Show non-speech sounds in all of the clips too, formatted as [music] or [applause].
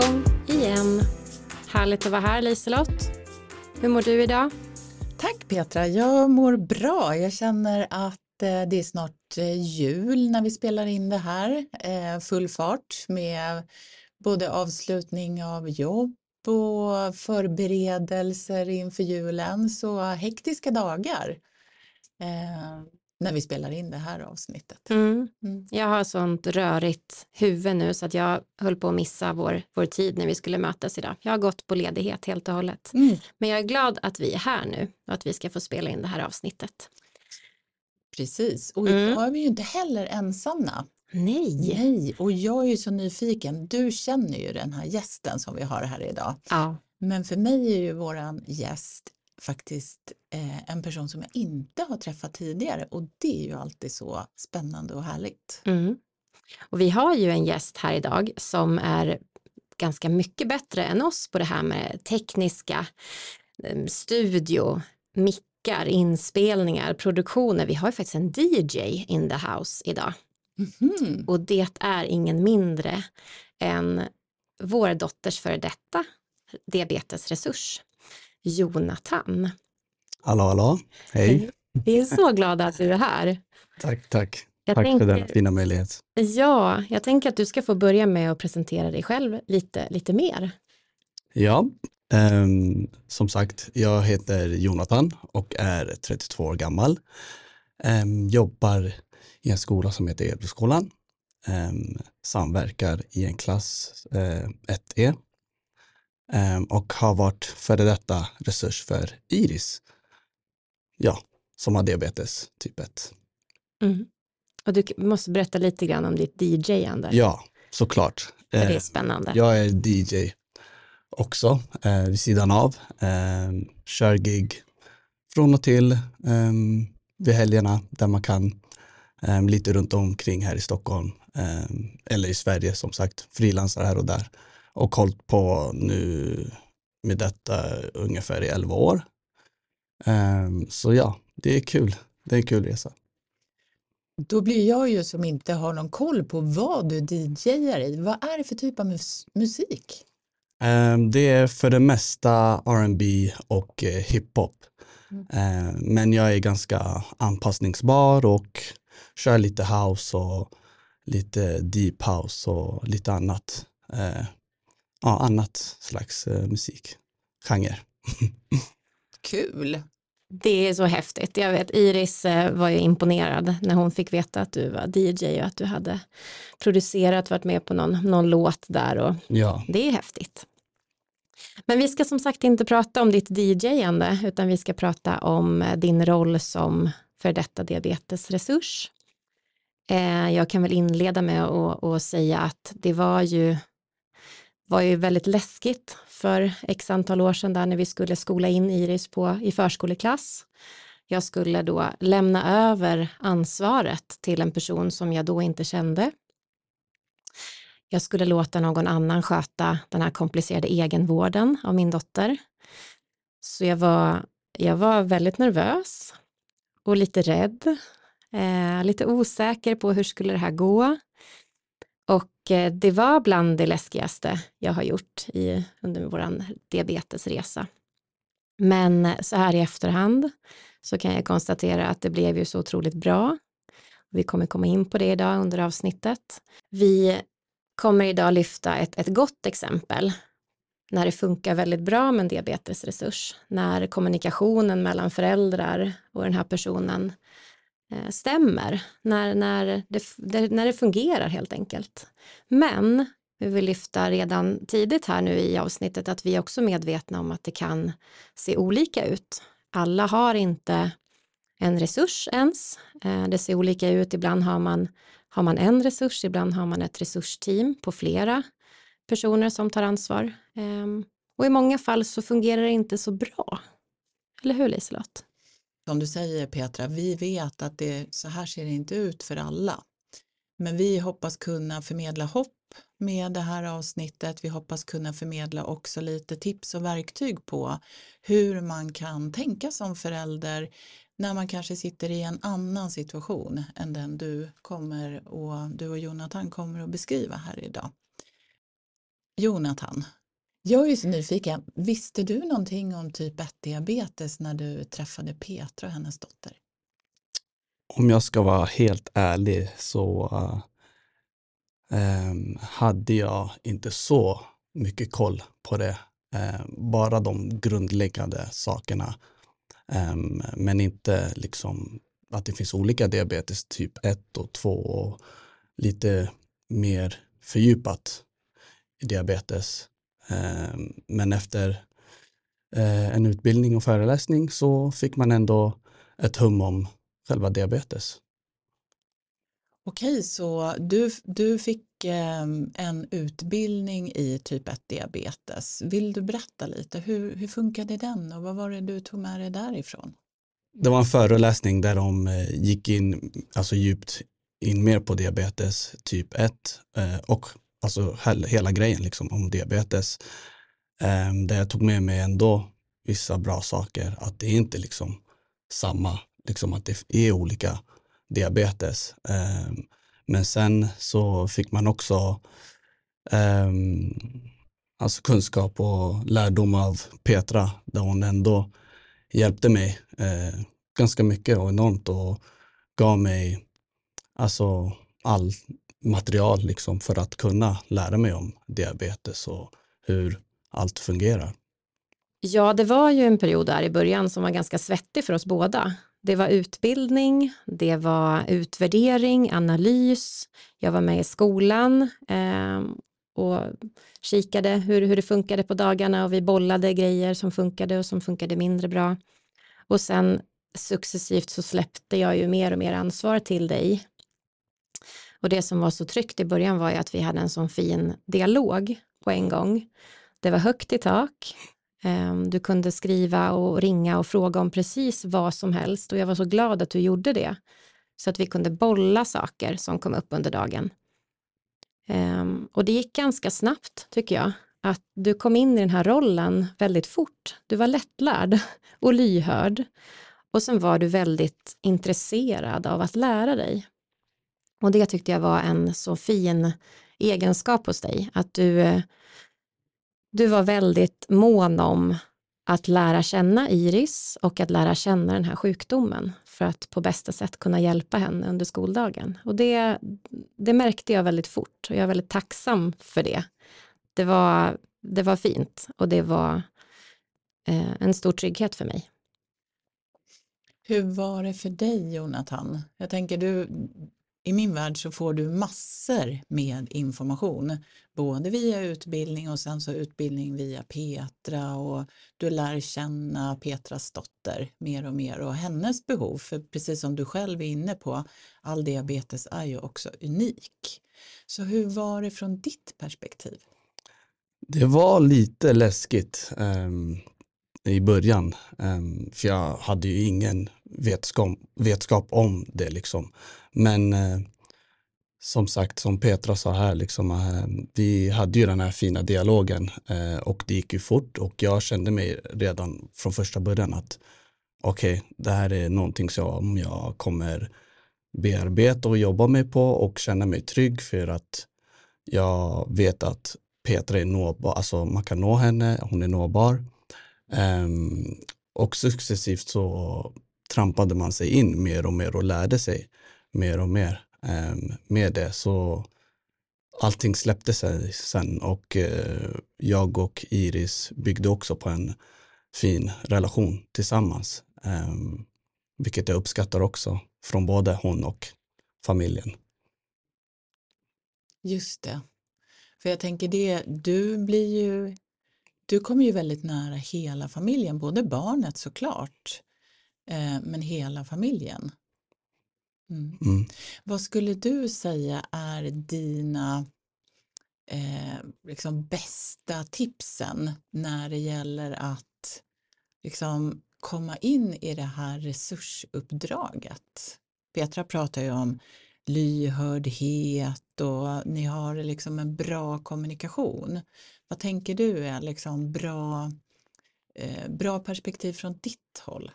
Igång igen. Härligt att vara här Liselott. Hur mår du idag? Tack Petra, jag mår bra. Jag känner att eh, det är snart eh, jul när vi spelar in det här. Eh, full fart med både avslutning av jobb och förberedelser inför julen. Så hektiska dagar när vi spelar in det här avsnittet. Mm. Mm. Jag har sånt rörigt huvud nu så att jag höll på att missa vår, vår tid när vi skulle mötas idag. Jag har gått på ledighet helt och hållet. Mm. Men jag är glad att vi är här nu och att vi ska få spela in det här avsnittet. Precis, och mm. idag är vi ju inte heller ensamma. Nej. Nej, och jag är ju så nyfiken. Du känner ju den här gästen som vi har här idag. Ja. Men för mig är ju våran gäst faktiskt eh, en person som jag inte har träffat tidigare och det är ju alltid så spännande och härligt. Mm. Och vi har ju en gäst här idag som är ganska mycket bättre än oss på det här med tekniska, ehm, studio, mickar, inspelningar, produktioner. Vi har ju faktiskt en DJ in the house idag. Mm. Och det är ingen mindre än vår dotters före detta diabetesresurs. Jonathan. Hallå, hallå. Hej. Vi är så glada att du är här. Tack, tack. Jag tack tänker, för den fina möjligheten. Ja, jag tänker att du ska få börja med att presentera dig själv lite, lite mer. Ja, um, som sagt, jag heter Jonathan och är 32 år gammal. Um, jobbar i en skola som heter Edbyskolan. Um, samverkar i en klass uh, 1E Ehm, och har varit före detta resurs för Iris. Ja, som har diabetes typ 1. Mm. Och du måste berätta lite grann om ditt DJ-ande. Ja, såklart. det är ehm, spännande. Jag är DJ också eh, vid sidan av. Eh, kör gig från och till eh, vid helgerna där man kan. Eh, lite runt omkring här i Stockholm eller i Sverige som sagt. Frilansar här och där och hållit på nu med detta ungefär i 11 år. Um, så ja, det är kul. Det är en kul resa. Då blir jag ju som inte har någon koll på vad du DJar i. Vad är det för typ av mus musik? Um, det är för det mesta R&B och uh, hiphop. Mm. Um, men jag är ganska anpassningsbar och kör lite house och lite deep house och lite annat. Ja, annat slags eh, musikgenre. [laughs] Kul! Det är så häftigt. Jag vet Iris eh, var ju imponerad när hon fick veta att du var DJ och att du hade producerat, varit med på någon, någon låt där och ja. det är häftigt. Men vi ska som sagt inte prata om ditt DJ-ande utan vi ska prata om eh, din roll som för detta diabetesresurs. Eh, jag kan väl inleda med att säga att det var ju var ju väldigt läskigt för x antal år sedan där när vi skulle skola in Iris på, i förskoleklass. Jag skulle då lämna över ansvaret till en person som jag då inte kände. Jag skulle låta någon annan sköta den här komplicerade egenvården av min dotter. Så jag var, jag var väldigt nervös och lite rädd, eh, lite osäker på hur skulle det här gå. Eh, det var bland det läskigaste jag har gjort i, under vår diabetesresa. Men så här i efterhand så kan jag konstatera att det blev ju så otroligt bra. Vi kommer komma in på det idag under avsnittet. Vi kommer idag lyfta ett, ett gott exempel när det funkar väldigt bra med en diabetesresurs, när kommunikationen mellan föräldrar och den här personen Eh, stämmer, när, när, det, när det fungerar helt enkelt. Men vi vill lyfta redan tidigt här nu i avsnittet att vi är också medvetna om att det kan se olika ut. Alla har inte en resurs ens. Eh, det ser olika ut. Ibland har man, har man en resurs, ibland har man ett resursteam på flera personer som tar ansvar. Ehm, och i många fall så fungerar det inte så bra. Eller hur Liselott? Som du säger Petra, vi vet att det, så här ser det inte ut för alla. Men vi hoppas kunna förmedla hopp med det här avsnittet. Vi hoppas kunna förmedla också lite tips och verktyg på hur man kan tänka som förälder när man kanske sitter i en annan situation än den du kommer och du och Jonathan kommer att beskriva här idag. Jonathan, jag är så nyfiken. Visste du någonting om typ 1-diabetes när du träffade Petra och hennes dotter? Om jag ska vara helt ärlig så uh, hade jag inte så mycket koll på det. Uh, bara de grundläggande sakerna. Um, men inte liksom att det finns olika diabetes typ 1 och 2 och lite mer fördjupat i diabetes. Ehm, men efter eh, en utbildning och föreläsning så fick man ändå ett hum om själva diabetes. Okej, så du, du fick ehm, en utbildning i typ 1-diabetes. Vill du berätta lite, hur, hur funkade den och vad var det du tog med dig därifrån? Det var en föreläsning där de eh, gick in alltså djupt in mer på diabetes typ 1 eh, och alltså hela grejen liksom om diabetes. Ehm, um, där jag tog med mig ändå vissa bra saker, att det är inte liksom samma, liksom att det är olika diabetes. Um, men sen så fick man också um, alltså kunskap och lärdom av Petra, där hon ändå hjälpte mig uh, ganska mycket och enormt och gav mig alltså all material liksom för att kunna lära mig om diabetes och hur allt fungerar. Ja, det var ju en period där i början som var ganska svettig för oss båda. Det var utbildning, det var utvärdering, analys. Jag var med i skolan eh, och kikade hur, hur det funkade på dagarna och vi bollade grejer som funkade och som funkade mindre bra. Och sen successivt så släppte jag ju mer och mer ansvar till dig och det som var så tryggt i början var ju att vi hade en sån fin dialog på en gång. Det var högt i tak. Ehm, du kunde skriva och ringa och fråga om precis vad som helst och jag var så glad att du gjorde det. Så att vi kunde bolla saker som kom upp under dagen. Ehm, och det gick ganska snabbt tycker jag. Att du kom in i den här rollen väldigt fort. Du var lättlärd [laughs] och lyhörd. Och sen var du väldigt intresserad av att lära dig. Och det tyckte jag var en så fin egenskap hos dig, att du, du var väldigt mån om att lära känna Iris och att lära känna den här sjukdomen för att på bästa sätt kunna hjälpa henne under skoldagen. Och det, det märkte jag väldigt fort och jag är väldigt tacksam för det. Det var, det var fint och det var eh, en stor trygghet för mig. Hur var det för dig Jonathan? Jag tänker du, i min värld så får du massor med information, både via utbildning och sen så utbildning via Petra och du lär känna Petras dotter mer och mer och hennes behov, för precis som du själv är inne på, all diabetes är ju också unik. Så hur var det från ditt perspektiv? Det var lite läskigt um, i början, um, för jag hade ju ingen vetskap, vetskap om det liksom. Men eh, som sagt, som Petra sa här, liksom, eh, vi hade ju den här fina dialogen eh, och det gick ju fort och jag kände mig redan från första början att okej, okay, det här är någonting som jag kommer bearbeta och jobba mig på och känna mig trygg för att jag vet att Petra är nåbar, alltså man kan nå henne, hon är nåbar. Um, och successivt så trampade man sig in mer och mer och lärde sig mer och mer eh, med det. Så allting släppte sig sen och eh, jag och Iris byggde också på en fin relation tillsammans. Eh, vilket jag uppskattar också från både hon och familjen. Just det. För jag tänker det, du blir ju, du kommer ju väldigt nära hela familjen, både barnet såklart, eh, men hela familjen. Mm. Mm. Vad skulle du säga är dina eh, liksom bästa tipsen när det gäller att liksom komma in i det här resursuppdraget? Petra pratar ju om lyhördhet och ni har liksom en bra kommunikation. Vad tänker du är liksom bra, eh, bra perspektiv från ditt håll?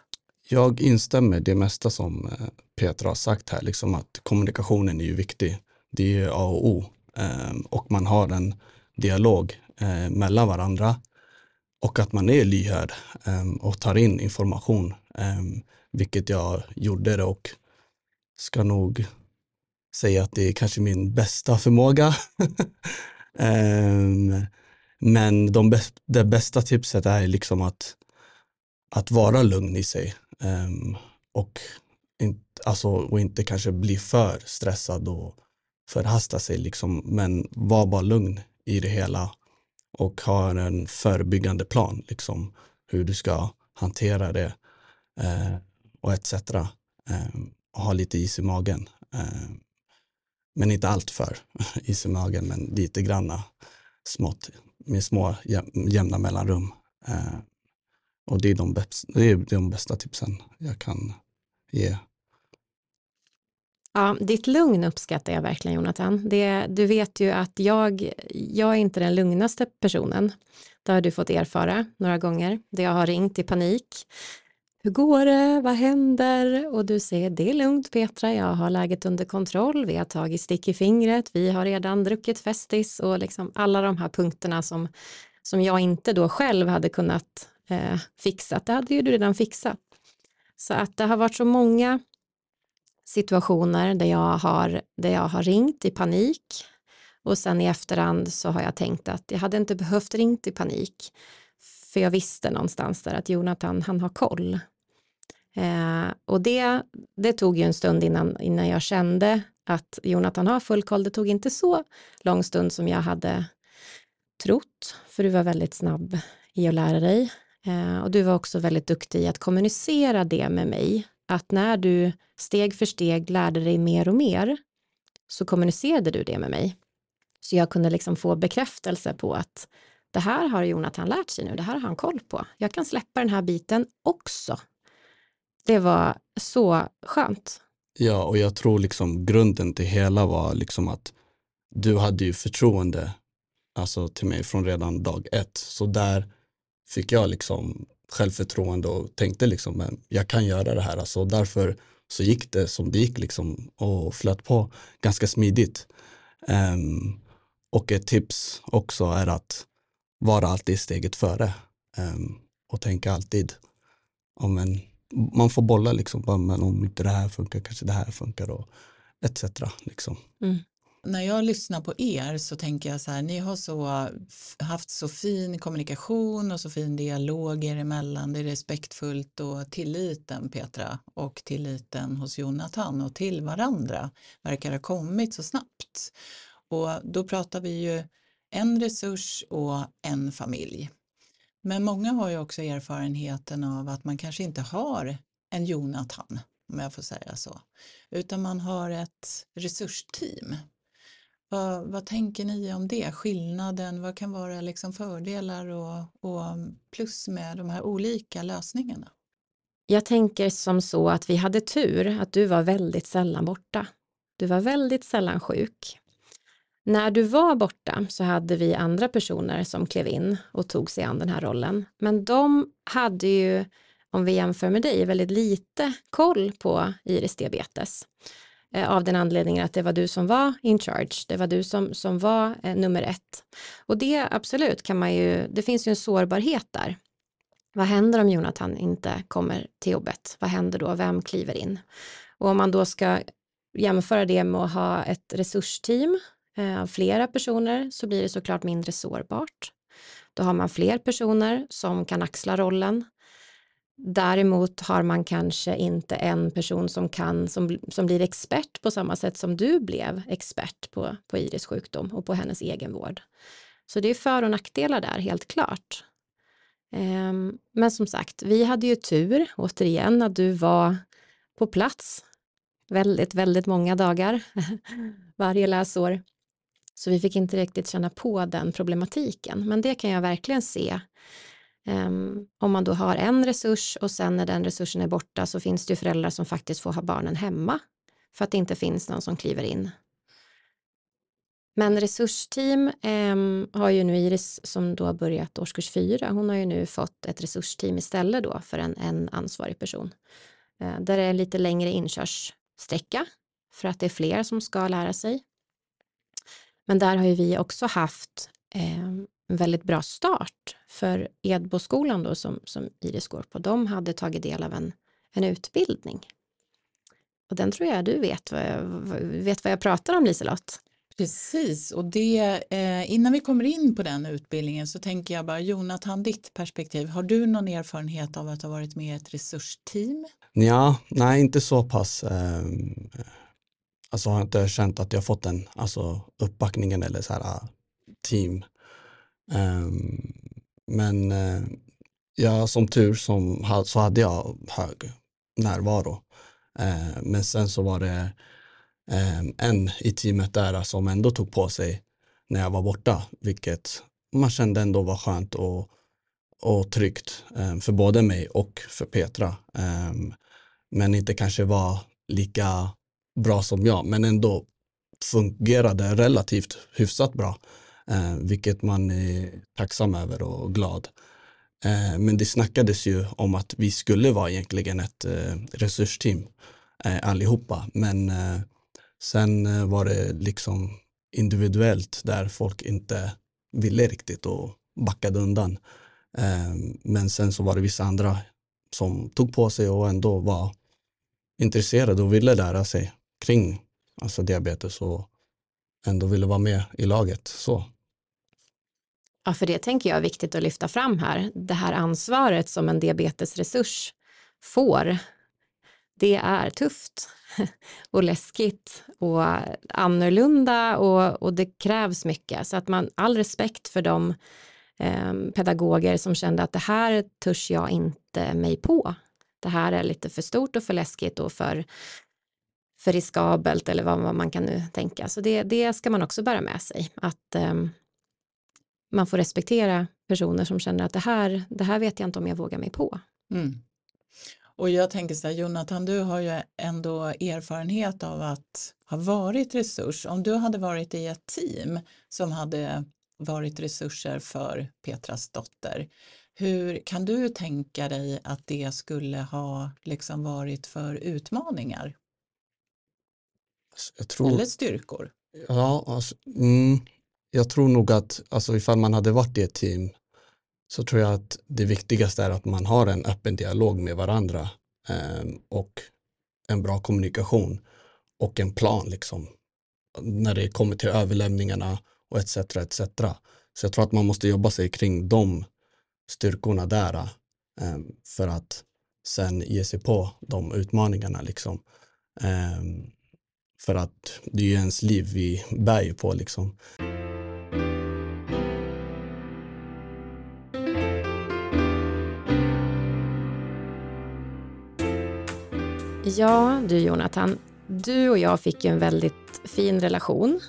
Jag instämmer det mesta som eh, Petra har sagt här, liksom att kommunikationen är ju viktig. Det är A och O ehm, och man har en dialog eh, mellan varandra och att man är lyhörd ehm, och tar in information, ehm, vilket jag gjorde och ska nog säga att det är kanske min bästa förmåga. [laughs] Men de det bästa tipset är liksom att, att vara lugn i sig um, och, in, alltså, och inte kanske bli för stressad och förhasta sig liksom, men var bara lugn i det hela och ha en förebyggande plan, liksom, hur du ska hantera det eh, och etc. Eh, och ha lite is i magen. Eh, men inte allt för [laughs] is i magen, men lite granna smått med små jämna mellanrum. Ehm, och det är, de bästa, det är de bästa tipsen jag kan ge. Ja, ditt lugn uppskattar jag verkligen Jonathan. Det, du vet ju att jag, jag är inte den lugnaste personen. Det har du fått erfara några gånger. Det jag har ringt i panik. Hur går det? Vad händer? Och du säger det är lugnt Petra, jag har läget under kontroll. Vi har tagit stick i fingret. Vi har redan druckit Festis och liksom alla de här punkterna som, som jag inte då själv hade kunnat eh, fixat. Det hade ju du redan fixat. Så att det har varit så många situationer där jag har, där jag har ringt i panik och sen i efterhand så har jag tänkt att jag hade inte behövt ringt i panik för jag visste någonstans där att Jonathan, han har koll. Eh, och det, det tog ju en stund innan, innan jag kände att Jonathan har full koll. Det tog inte så lång stund som jag hade trott, för du var väldigt snabb i att lära dig. Eh, och du var också väldigt duktig i att kommunicera det med mig, att när du steg för steg lärde dig mer och mer så kommunicerade du det med mig. Så jag kunde liksom få bekräftelse på att det här har Jonathan lärt sig nu, det här har han koll på. Jag kan släppa den här biten också. Det var så skönt. Ja, och jag tror liksom grunden till hela var liksom att du hade ju förtroende alltså till mig från redan dag ett. Så där fick jag liksom självförtroende och tänkte liksom, men jag kan göra det här. Alltså därför så gick det som det gick liksom och flöt på ganska smidigt. Um, och ett tips också är att vara alltid steget före um, och tänka alltid om en, man får bolla liksom, men om inte det här funkar kanske det här funkar och etc. Liksom. Mm när jag lyssnar på er så tänker jag så här, ni har så, haft så fin kommunikation och så fin dialog er emellan, det är respektfullt och tilliten Petra och tilliten hos Jonathan och till varandra verkar ha kommit så snabbt. Och då pratar vi ju en resurs och en familj. Men många har ju också erfarenheten av att man kanske inte har en Jonathan, om jag får säga så, utan man har ett resursteam vad, vad, tänker ni om det? Skillnaden, vad kan vara liksom fördelar och, och plus med de här olika lösningarna? Jag tänker som så att vi hade tur att du var väldigt sällan borta. Du var väldigt sällan sjuk. När du var borta så hade vi andra personer som klev in och tog sig an den här rollen. Men de hade ju, om vi jämför med dig, väldigt lite koll på Iris diabetes. Eh, av den anledningen att det var du som var in charge. Det var du som, som var eh, nummer ett. Och det absolut kan man ju, det finns ju en sårbarhet där. Vad händer om Jonathan inte kommer till jobbet? Vad händer då? Vem kliver in? Och om man då ska jämföra det med att ha ett resursteam eh, av flera personer så blir det såklart mindre sårbart. Då har man fler personer som kan axla rollen Däremot har man kanske inte en person som kan, som, som blir expert på samma sätt som du blev expert på, på Iris sjukdom och på hennes egenvård. Så det är för och nackdelar där, helt klart. Um, men som sagt, vi hade ju tur, återigen, att du var på plats väldigt, väldigt många dagar [laughs] varje läsår. Så vi fick inte riktigt känna på den problematiken, men det kan jag verkligen se Um, om man då har en resurs och sen när den resursen är borta så finns det ju föräldrar som faktiskt får ha barnen hemma för att det inte finns någon som kliver in. Men resursteam um, har ju nu Iris som då har börjat årskurs fyra, hon har ju nu fått ett resursteam istället då för en, en ansvarig person. Uh, där det är lite längre inkörssträcka för att det är fler som ska lära sig. Men där har ju vi också haft um, en väldigt bra start för Edboskolan då som, som Iris går på. De hade tagit del av en, en utbildning. Och den tror jag du vet vad jag, vet vad jag pratar om Liselott. Precis, och det, eh, innan vi kommer in på den utbildningen så tänker jag bara Jonathan, ditt perspektiv, har du någon erfarenhet av att ha varit med i ett resursteam? Ja, nej inte så pass. Eh, alltså har inte känt att jag fått den alltså uppbackningen eller så här ah, team. Ehm, men eh, ja, som tur som, så hade jag hög närvaro. Eh, men sen så var det ehm, en i teamet där som ändå tog på sig när jag var borta, vilket man kände ändå var skönt och, och tryggt ehm, för både mig och för Petra. Men inte kanske var lika bra som jag, men ändå fungerade relativt hyfsat bra, Eh, vilket man är tacksam över och glad. Eh, men det snackades ju om att vi skulle vara egentligen ett eh, resursteam eh, allihopa, men eh, Sen eh, var det liksom individuellt där folk inte ville riktigt och backade undan. Eh, men sen så var det vissa andra som tog på sig och ändå var intresserade och ville lära sig kring alltså diabetes och ändå ville vara med i laget. Så. Ja, för det tänker jag är viktigt att lyfta fram här. Det här ansvaret som en diabetesresurs får, det är tufft. [laughs] och läskigt och annorlunda och, och det krävs mycket. Så att man, all respekt för de eh, pedagoger som kände att det här törs jag inte mig på. Det här är lite för stort och för läskigt och för, för riskabelt eller vad, vad man kan nu tänka. Så det, det ska man också bära med sig. Att eh, man får respektera personer som känner att det här, det här vet jag inte om jag vågar mig på. Mm. Och jag tänker så här, Jonathan, du har ju ändå erfarenhet av att ha varit resurs. Om du hade varit i ett team som hade varit resurser för Petras dotter, hur kan du tänka dig att det skulle ha liksom varit för utmaningar? Tror, Eller styrkor? Ja, alltså, mm, jag tror nog att alltså, ifall man hade varit i ett team så tror jag att det viktigaste är att man har en öppen dialog med varandra eh, och en bra kommunikation och en plan liksom när det kommer till överlämningarna och etc. etc. Så jag tror att man måste jobba sig kring de styrkorna där eh, för att sen ge sig på de utmaningarna liksom. Eh, för att det är ju ens liv vi bär ju på liksom. Ja, du Jonathan, du och jag fick ju en väldigt fin relation.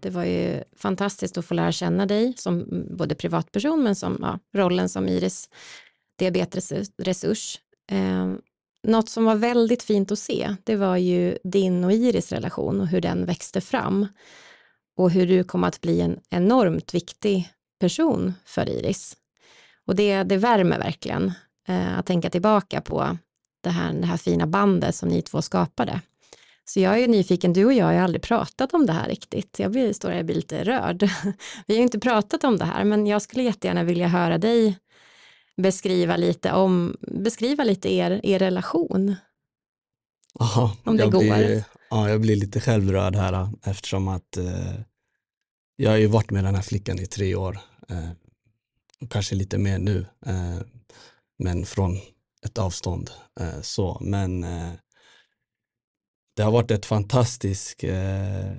Det var ju fantastiskt att få lära känna dig som både privatperson men som ja, rollen som Iris diabetesresurs. Eh, något som var väldigt fint att se, det var ju din och Iris relation och hur den växte fram och hur du kom att bli en enormt viktig person för Iris. Och det, det värmer verkligen eh, att tänka tillbaka på det här, det här fina bandet som ni två skapade. Så jag är nyfiken, du och jag har ju aldrig pratat om det här riktigt. Jag blir, står här blir lite rörd. [laughs] Vi har inte pratat om det här, men jag skulle jättegärna vilja höra dig beskriva lite om, beskriva lite er, er relation. Aha, om det går. Blir, ja, jag blir lite självrörd här eftersom att eh, jag har ju varit med den här flickan i tre år. Eh, och kanske lite mer nu. Eh, men från ett avstånd. Eh, så, men eh, det har varit ett fantastisk eh,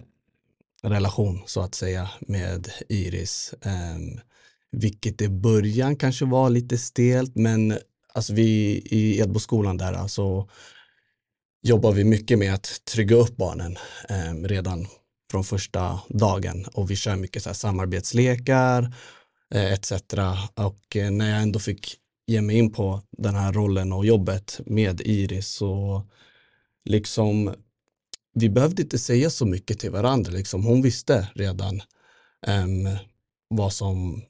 relation så att säga med Iris. Ehm, vilket i början kanske var lite stelt men alltså vi i Edboskolan där alltså jobbar vi mycket med att trygga upp barnen eh, redan från första dagen och vi kör mycket så här samarbetslekar eh, etc. Och eh, när jag ändå fick ge mig in på den här rollen och jobbet med Iris och liksom vi behövde inte säga så mycket till varandra. Liksom. Hon visste redan um, vad som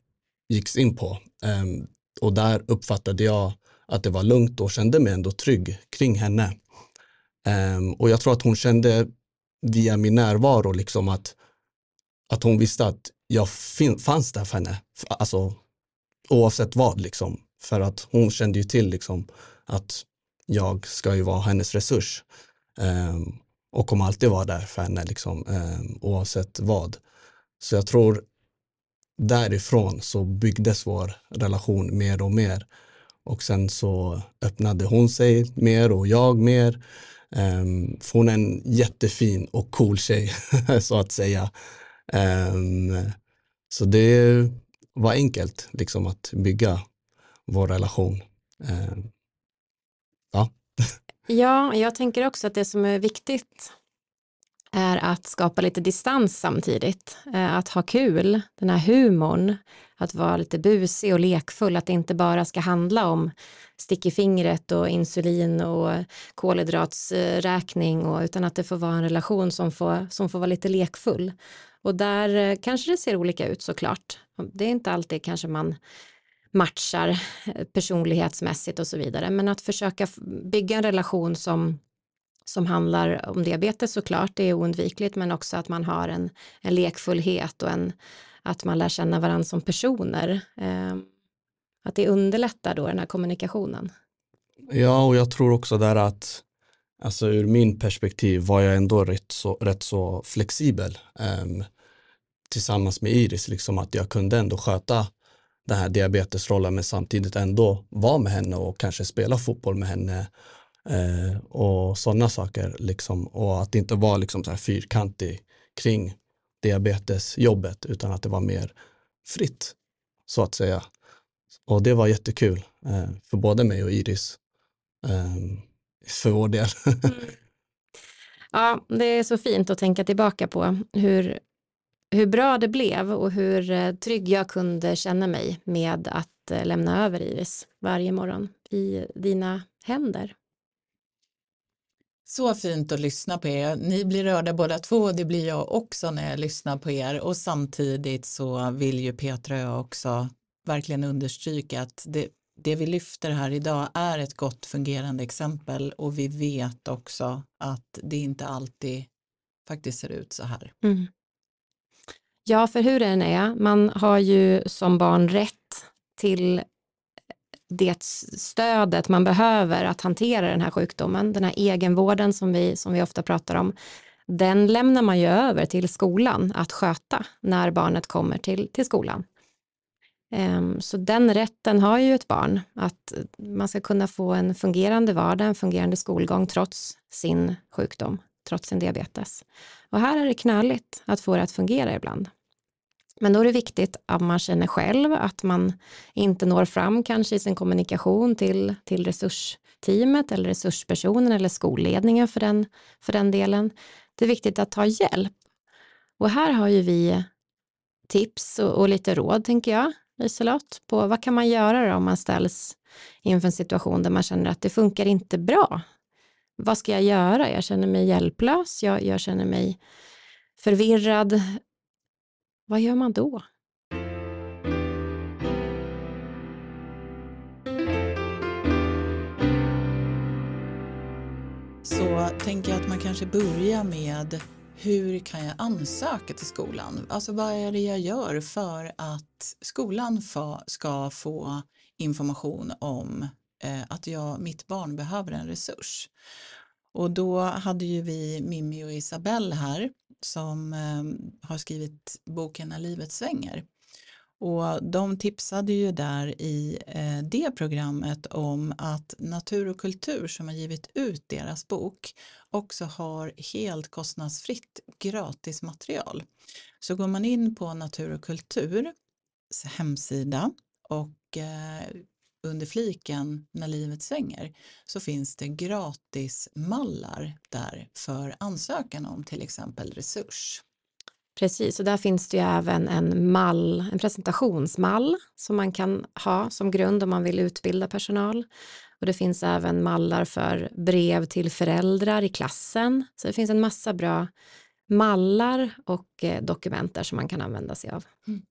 gicks in på. Um, och där uppfattade jag att det var lugnt och kände mig ändå trygg kring henne. Um, och jag tror att hon kände via min närvaro liksom att, att hon visste att jag fanns där för henne, alltså oavsett vad liksom. För att hon kände ju till liksom att jag ska ju vara hennes resurs um, och kommer alltid vara där för henne liksom um, oavsett vad. Så jag tror därifrån så byggdes vår relation mer och mer och sen så öppnade hon sig mer och jag mer. Um, för hon är en jättefin och cool tjej [laughs] så att säga. Um, så det var enkelt liksom att bygga vår relation. Eh, ja. [laughs] ja, jag tänker också att det som är viktigt är att skapa lite distans samtidigt. Eh, att ha kul, den här humorn, att vara lite busig och lekfull, att det inte bara ska handla om stick i fingret och insulin och kolhydratsräkning, och, utan att det får vara en relation som får, som får vara lite lekfull. Och där eh, kanske det ser olika ut såklart. Det är inte alltid kanske man matchar eh, personlighetsmässigt och så vidare, men att försöka bygga en relation som som handlar om diabetes såklart, det är oundvikligt, men också att man har en, en lekfullhet och en, att man lär känna varandra som personer. Eh, att det underlättar då den här kommunikationen. Ja, och jag tror också där att alltså ur min perspektiv var jag ändå rätt så, rätt så flexibel eh, tillsammans med Iris, liksom att jag kunde ändå sköta den här diabetesrollen men samtidigt ändå vara med henne och kanske spela fotboll med henne eh, och sådana saker liksom och att det inte var liksom så här fyrkantig kring diabetesjobbet utan att det var mer fritt så att säga. Och det var jättekul eh, för både mig och Iris eh, för vår del. mm. [laughs] Ja, det är så fint att tänka tillbaka på hur, hur bra det blev och hur eh, trygg jag kunde känna mig med att eh, lämna över Iris varje morgon i dina händer. Så fint att lyssna på er. Ni blir rörda båda två och det blir jag också när jag lyssnar på er och samtidigt så vill ju Petra och jag också verkligen understryka att det, det vi lyfter här idag är ett gott fungerande exempel och vi vet också att det inte alltid faktiskt ser ut så här. Mm. Ja, för hur det än är, man har ju som barn rätt till eh, det stödet man behöver att hantera den här sjukdomen, den här egenvården som vi, som vi ofta pratar om, den lämnar man ju över till skolan att sköta när barnet kommer till, till skolan. Ehm, så den rätten har ju ett barn, att eh, man ska kunna få en fungerande vardag, en fungerande skolgång trots sin sjukdom, trots sin diabetes. Och här är det knöligt att få det att fungera ibland. Men då är det viktigt att man känner själv att man inte når fram kanske i sin kommunikation till, till resursteamet eller resurspersonen eller skolledningen för den, för den delen. Det är viktigt att ta hjälp. Och här har ju vi tips och, och lite råd, tänker jag, Liselott, på vad kan man göra då om man ställs inför en situation där man känner att det funkar inte bra. Vad ska jag göra? Jag känner mig hjälplös, jag, jag känner mig förvirrad, vad gör man då? Så tänker jag att man kanske börjar med hur kan jag ansöka till skolan? Alltså vad är det jag gör för att skolan ska få information om Eh, att jag, mitt barn behöver en resurs? Och då hade ju vi Mimmi och Isabelle här som eh, har skrivit boken När livet svänger. Och de tipsade ju där i eh, det programmet om att Natur och kultur som har givit ut deras bok också har helt kostnadsfritt gratis material. Så går man in på Natur och kulturs hemsida och under fliken När livet svänger så finns det gratis mallar där för ansökan om till exempel resurs. Precis, och där finns det ju även en mall, en presentationsmall som man kan ha som grund om man vill utbilda personal. Och det finns även mallar för brev till föräldrar i klassen. Så det finns en massa bra mallar och eh, dokument där som man kan använda sig av. Mm.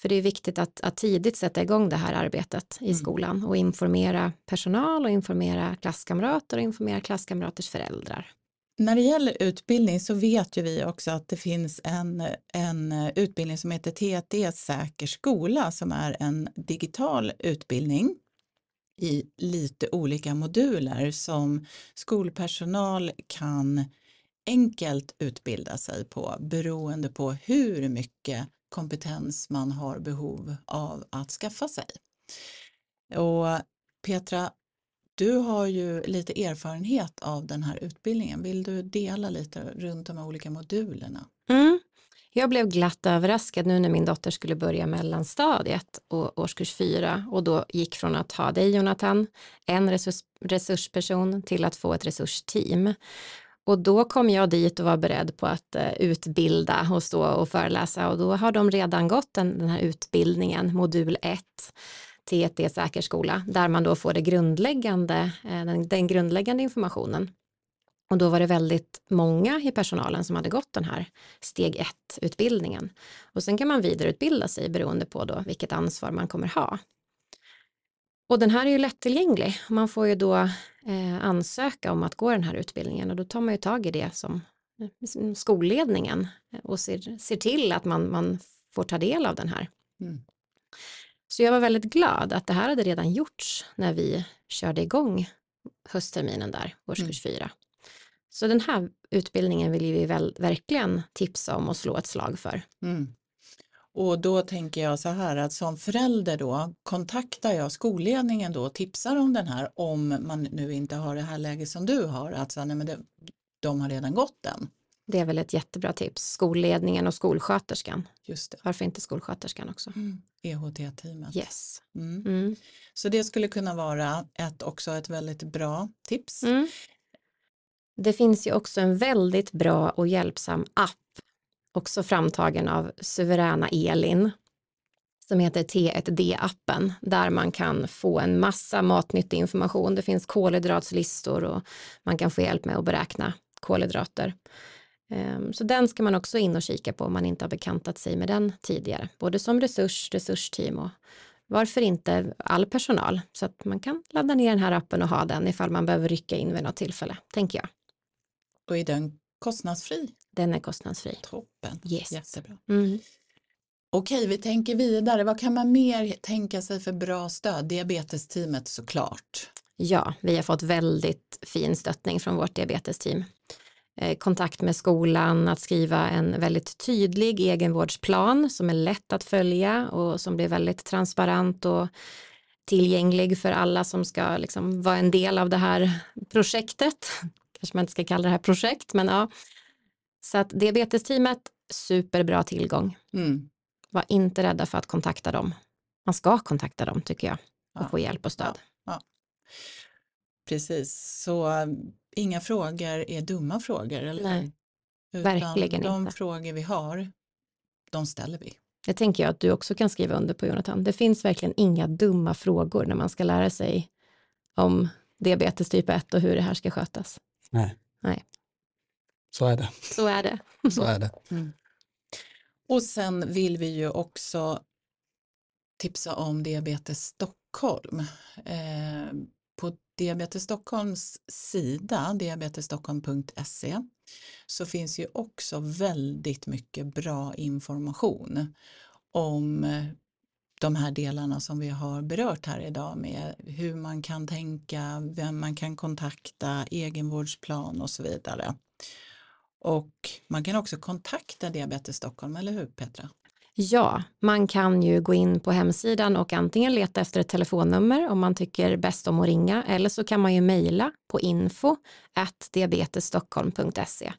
För det är viktigt att, att tidigt sätta igång det här arbetet i mm. skolan och informera personal och informera klasskamrater och informera klasskamraters föräldrar. När det gäller utbildning så vet ju vi också att det finns en, en utbildning som heter TT Säker skola som är en digital utbildning i lite olika moduler som skolpersonal kan enkelt utbilda sig på beroende på hur mycket kompetens man har behov av att skaffa sig. Och Petra, du har ju lite erfarenhet av den här utbildningen. Vill du dela lite runt de olika modulerna? Mm. Jag blev glatt överraskad nu när min dotter skulle börja mellanstadiet och årskurs fyra och då gick från att ha dig Jonathan, en resurs, resursperson till att få ett resursteam. Och då kom jag dit och var beredd på att eh, utbilda och stå och föreläsa och då har de redan gått den, den här utbildningen, modul 1 TT Säker skola, där man då får det grundläggande, eh, den, den grundläggande informationen. Och då var det väldigt många i personalen som hade gått den här steg 1-utbildningen. Och sen kan man vidareutbilda sig beroende på då vilket ansvar man kommer ha. Och den här är ju lättillgänglig. Man får ju då eh, ansöka om att gå den här utbildningen och då tar man ju tag i det som eh, skolledningen och ser, ser till att man, man får ta del av den här. Mm. Så jag var väldigt glad att det här hade redan gjorts när vi körde igång höstterminen där, årskurs mm. fyra. Så den här utbildningen vill vi väl, verkligen tipsa om och slå ett slag för. Mm. Och då tänker jag så här att som förälder då kontaktar jag skolledningen då och tipsar om den här om man nu inte har det här läget som du har, alltså nej men det, de har redan gått den. Det är väl ett jättebra tips, skolledningen och skolsköterskan. Just det. Varför inte skolsköterskan också? Mm. EHT-teamet. Yes. Mm. Mm. Så det skulle kunna vara ett, också ett väldigt bra tips. Mm. Det finns ju också en väldigt bra och hjälpsam app, också framtagen av suveräna Elin, som heter T1D-appen, där man kan få en massa matnyttig information. Det finns kolhydratslistor och man kan få hjälp med att beräkna kolhydrater. Ehm, så den ska man också in och kika på om man inte har bekantat sig med den tidigare, både som resurs, resursteam och varför inte all personal så att man kan ladda ner den här appen och ha den ifall man behöver rycka in vid något tillfälle, tänker jag. Och i den kostnadsfri? Den är kostnadsfri. Toppen, yes. jättebra. Mm. Okej, vi tänker vidare. Vad kan man mer tänka sig för bra stöd? Diabetesteamet såklart. Ja, vi har fått väldigt fin stöttning från vårt diabetesteam. Eh, kontakt med skolan, att skriva en väldigt tydlig egenvårdsplan som är lätt att följa och som blir väldigt transparent och tillgänglig för alla som ska liksom vara en del av det här projektet kanske man inte ska kalla det här projekt, men ja. Så att diabetesteamet, superbra tillgång. Mm. Var inte rädda för att kontakta dem. Man ska kontakta dem tycker jag och ja. få hjälp och stöd. Ja. Ja. Precis, så um, inga frågor är dumma frågor. Eller? Nej, Utan verkligen de inte. De frågor vi har, de ställer vi. Det tänker jag att du också kan skriva under på Jonathan. Det finns verkligen inga dumma frågor när man ska lära sig om diabetes typ 1 och hur det här ska skötas. Nej. Nej. Så är det. Så är det. [laughs] Så är det. Mm. Och sen vill vi ju också tipsa om Diabetes Stockholm. Eh, på Diabetes Stockholms sida, diabetesstockholm.se, så finns ju också väldigt mycket bra information om de här delarna som vi har berört här idag med hur man kan tänka, vem man kan kontakta, egenvårdsplan och så vidare. Och man kan också kontakta Diabetes Stockholm, eller hur Petra? Ja, man kan ju gå in på hemsidan och antingen leta efter ett telefonnummer om man tycker bäst om att ringa eller så kan man ju mejla på info diabetesstockholm.se.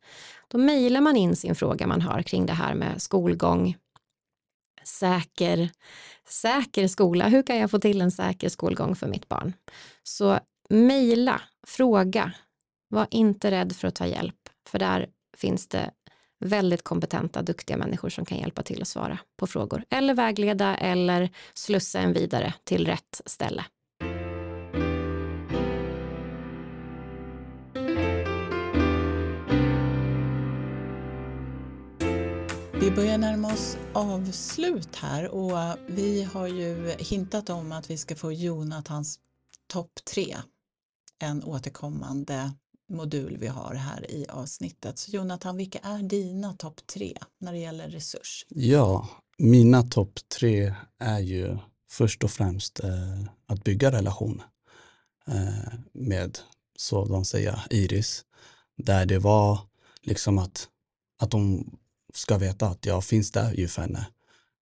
Då mejlar man in sin fråga man har kring det här med skolgång, säker, säker skola. Hur kan jag få till en säker skolgång för mitt barn? Så mejla, fråga. Var inte rädd för att ta hjälp, för där finns det väldigt kompetenta, duktiga människor som kan hjälpa till att svara på frågor eller vägleda eller slussa en vidare till rätt ställe. Vi börjar närma oss avslut här och vi har ju hintat om att vi ska få Jonathans topp tre. En återkommande modul vi har här i avsnittet. Så Jonathan, vilka är dina topp tre när det gäller resurs? Ja, mina topp tre är ju först och främst eh, att bygga relation eh, med, så de säger, Iris. Där det var liksom att, att hon ska veta att jag finns där ju för henne.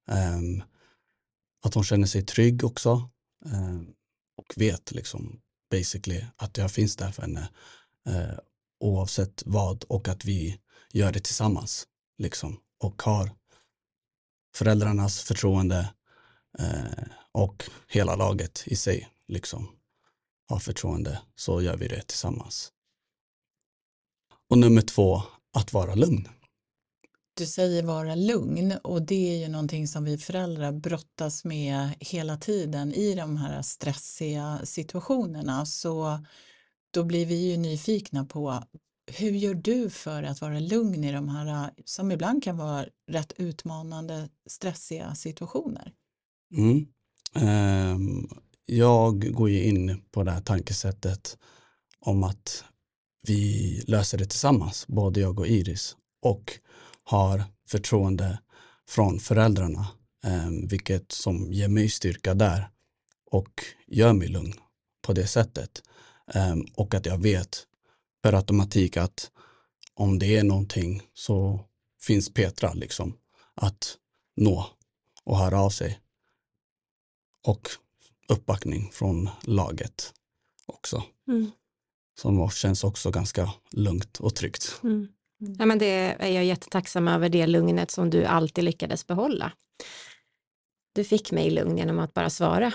Um, att hon känner sig trygg också um, och vet liksom basically att jag finns där för henne uh, oavsett vad och att vi gör det tillsammans liksom och har föräldrarnas förtroende uh, och hela laget i sig liksom har förtroende så gör vi det tillsammans. Och nummer två, att vara lugn. Du säger vara lugn och det är ju någonting som vi föräldrar brottas med hela tiden i de här stressiga situationerna. Så då blir vi ju nyfikna på hur gör du för att vara lugn i de här som ibland kan vara rätt utmanande stressiga situationer? Mm. Um, jag går ju in på det här tankesättet om att vi löser det tillsammans, både jag och Iris. Och har förtroende från föräldrarna, eh, vilket som ger mig styrka där och gör mig lugn på det sättet. Eh, och att jag vet per automatik att om det är någonting så finns Petra liksom att nå och höra av sig. Och uppbackning från laget också. Mm. Som känns också ganska lugnt och tryggt. Mm. Ja, men det är jag jättetacksam över, det lugnet som du alltid lyckades behålla. Du fick mig lugn genom att bara svara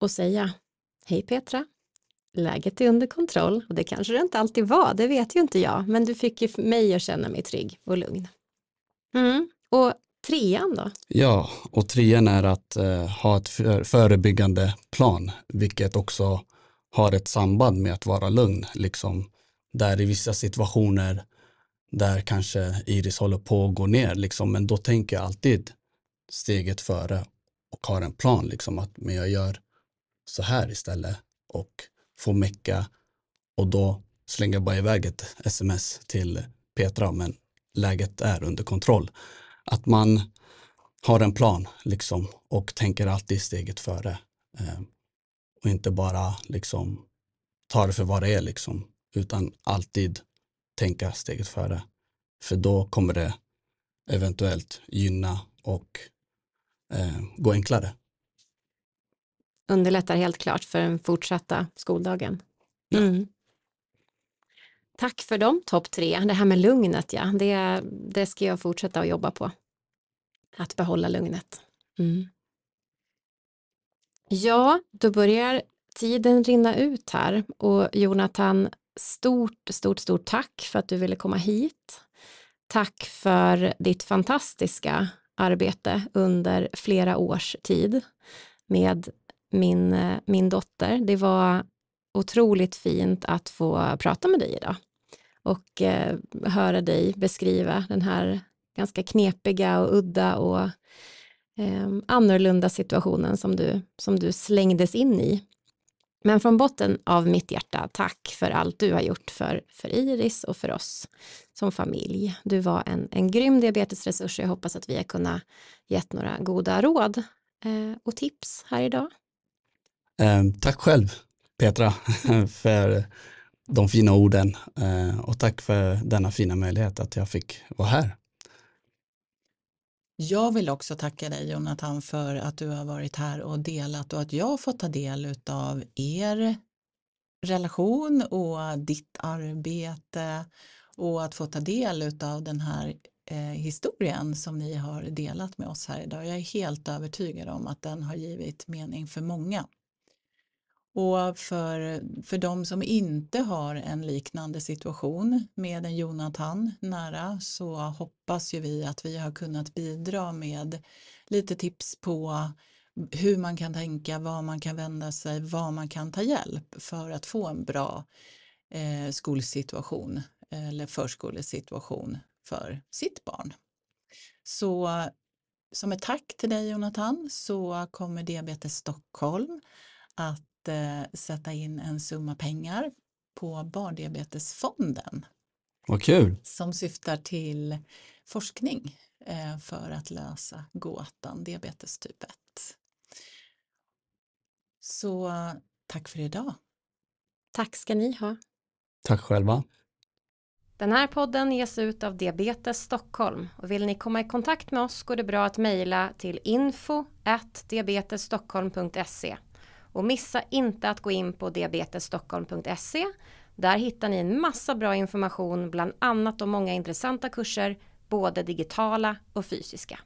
och säga Hej Petra, läget är under kontroll. Och det kanske det inte alltid var, det vet ju inte jag, men du fick ju mig att känna mig trygg och lugn. Mm. Och trean då? Ja, och trean är att eh, ha ett förebyggande plan, vilket också har ett samband med att vara lugn, liksom där i vissa situationer där kanske Iris håller på att gå ner, liksom, men då tänker jag alltid steget före och har en plan, liksom, att men jag gör så här istället och får mecka och då slänger jag bara iväg ett sms till Petra, men läget är under kontroll. Att man har en plan liksom och tänker alltid steget före eh, och inte bara liksom tar det för vad det är liksom, utan alltid tänka steget före. För då kommer det eventuellt gynna och eh, gå enklare. Underlättar helt klart för den fortsatta skoldagen. Mm. Ja. Tack för de topp tre. Det här med lugnet, ja, det, det ska jag fortsätta att jobba på. Att behålla lugnet. Mm. Ja, då börjar tiden rinna ut här och Jonathan, stort, stort, stort tack för att du ville komma hit. Tack för ditt fantastiska arbete under flera års tid med min, min dotter. Det var otroligt fint att få prata med dig idag och eh, höra dig beskriva den här ganska knepiga och udda och eh, annorlunda situationen som du, som du slängdes in i. Men från botten av mitt hjärta, tack för allt du har gjort för, för Iris och för oss som familj. Du var en, en grym diabetesresurs och jag hoppas att vi har kunnat gett några goda råd eh, och tips här idag. Eh, tack själv Petra [laughs] för de fina orden eh, och tack för denna fina möjlighet att jag fick vara här. Jag vill också tacka dig Jonathan för att du har varit här och delat och att jag har fått ta del av er relation och ditt arbete och att få ta del av den här eh, historien som ni har delat med oss här idag. Jag är helt övertygad om att den har givit mening för många. Och för, för de som inte har en liknande situation med en Jonathan nära så hoppas ju vi att vi har kunnat bidra med lite tips på hur man kan tänka, var man kan vända sig, var man kan ta hjälp för att få en bra eh, skolsituation eller förskolesituation för sitt barn. Så som ett tack till dig Jonathan så kommer Diabetes Stockholm att att eh, sätta in en summa pengar på Barndiabetesfonden Vad kul! som syftar till forskning eh, för att lösa gåtan diabetes typ 1. Så tack för idag. Tack ska ni ha. Tack själva. Den här podden ges ut av Diabetes Stockholm och vill ni komma i kontakt med oss går det bra att mejla till info diabetesstockholm.se och missa inte att gå in på diabetesstockholm.se. Där hittar ni en massa bra information, bland annat om många intressanta kurser, både digitala och fysiska.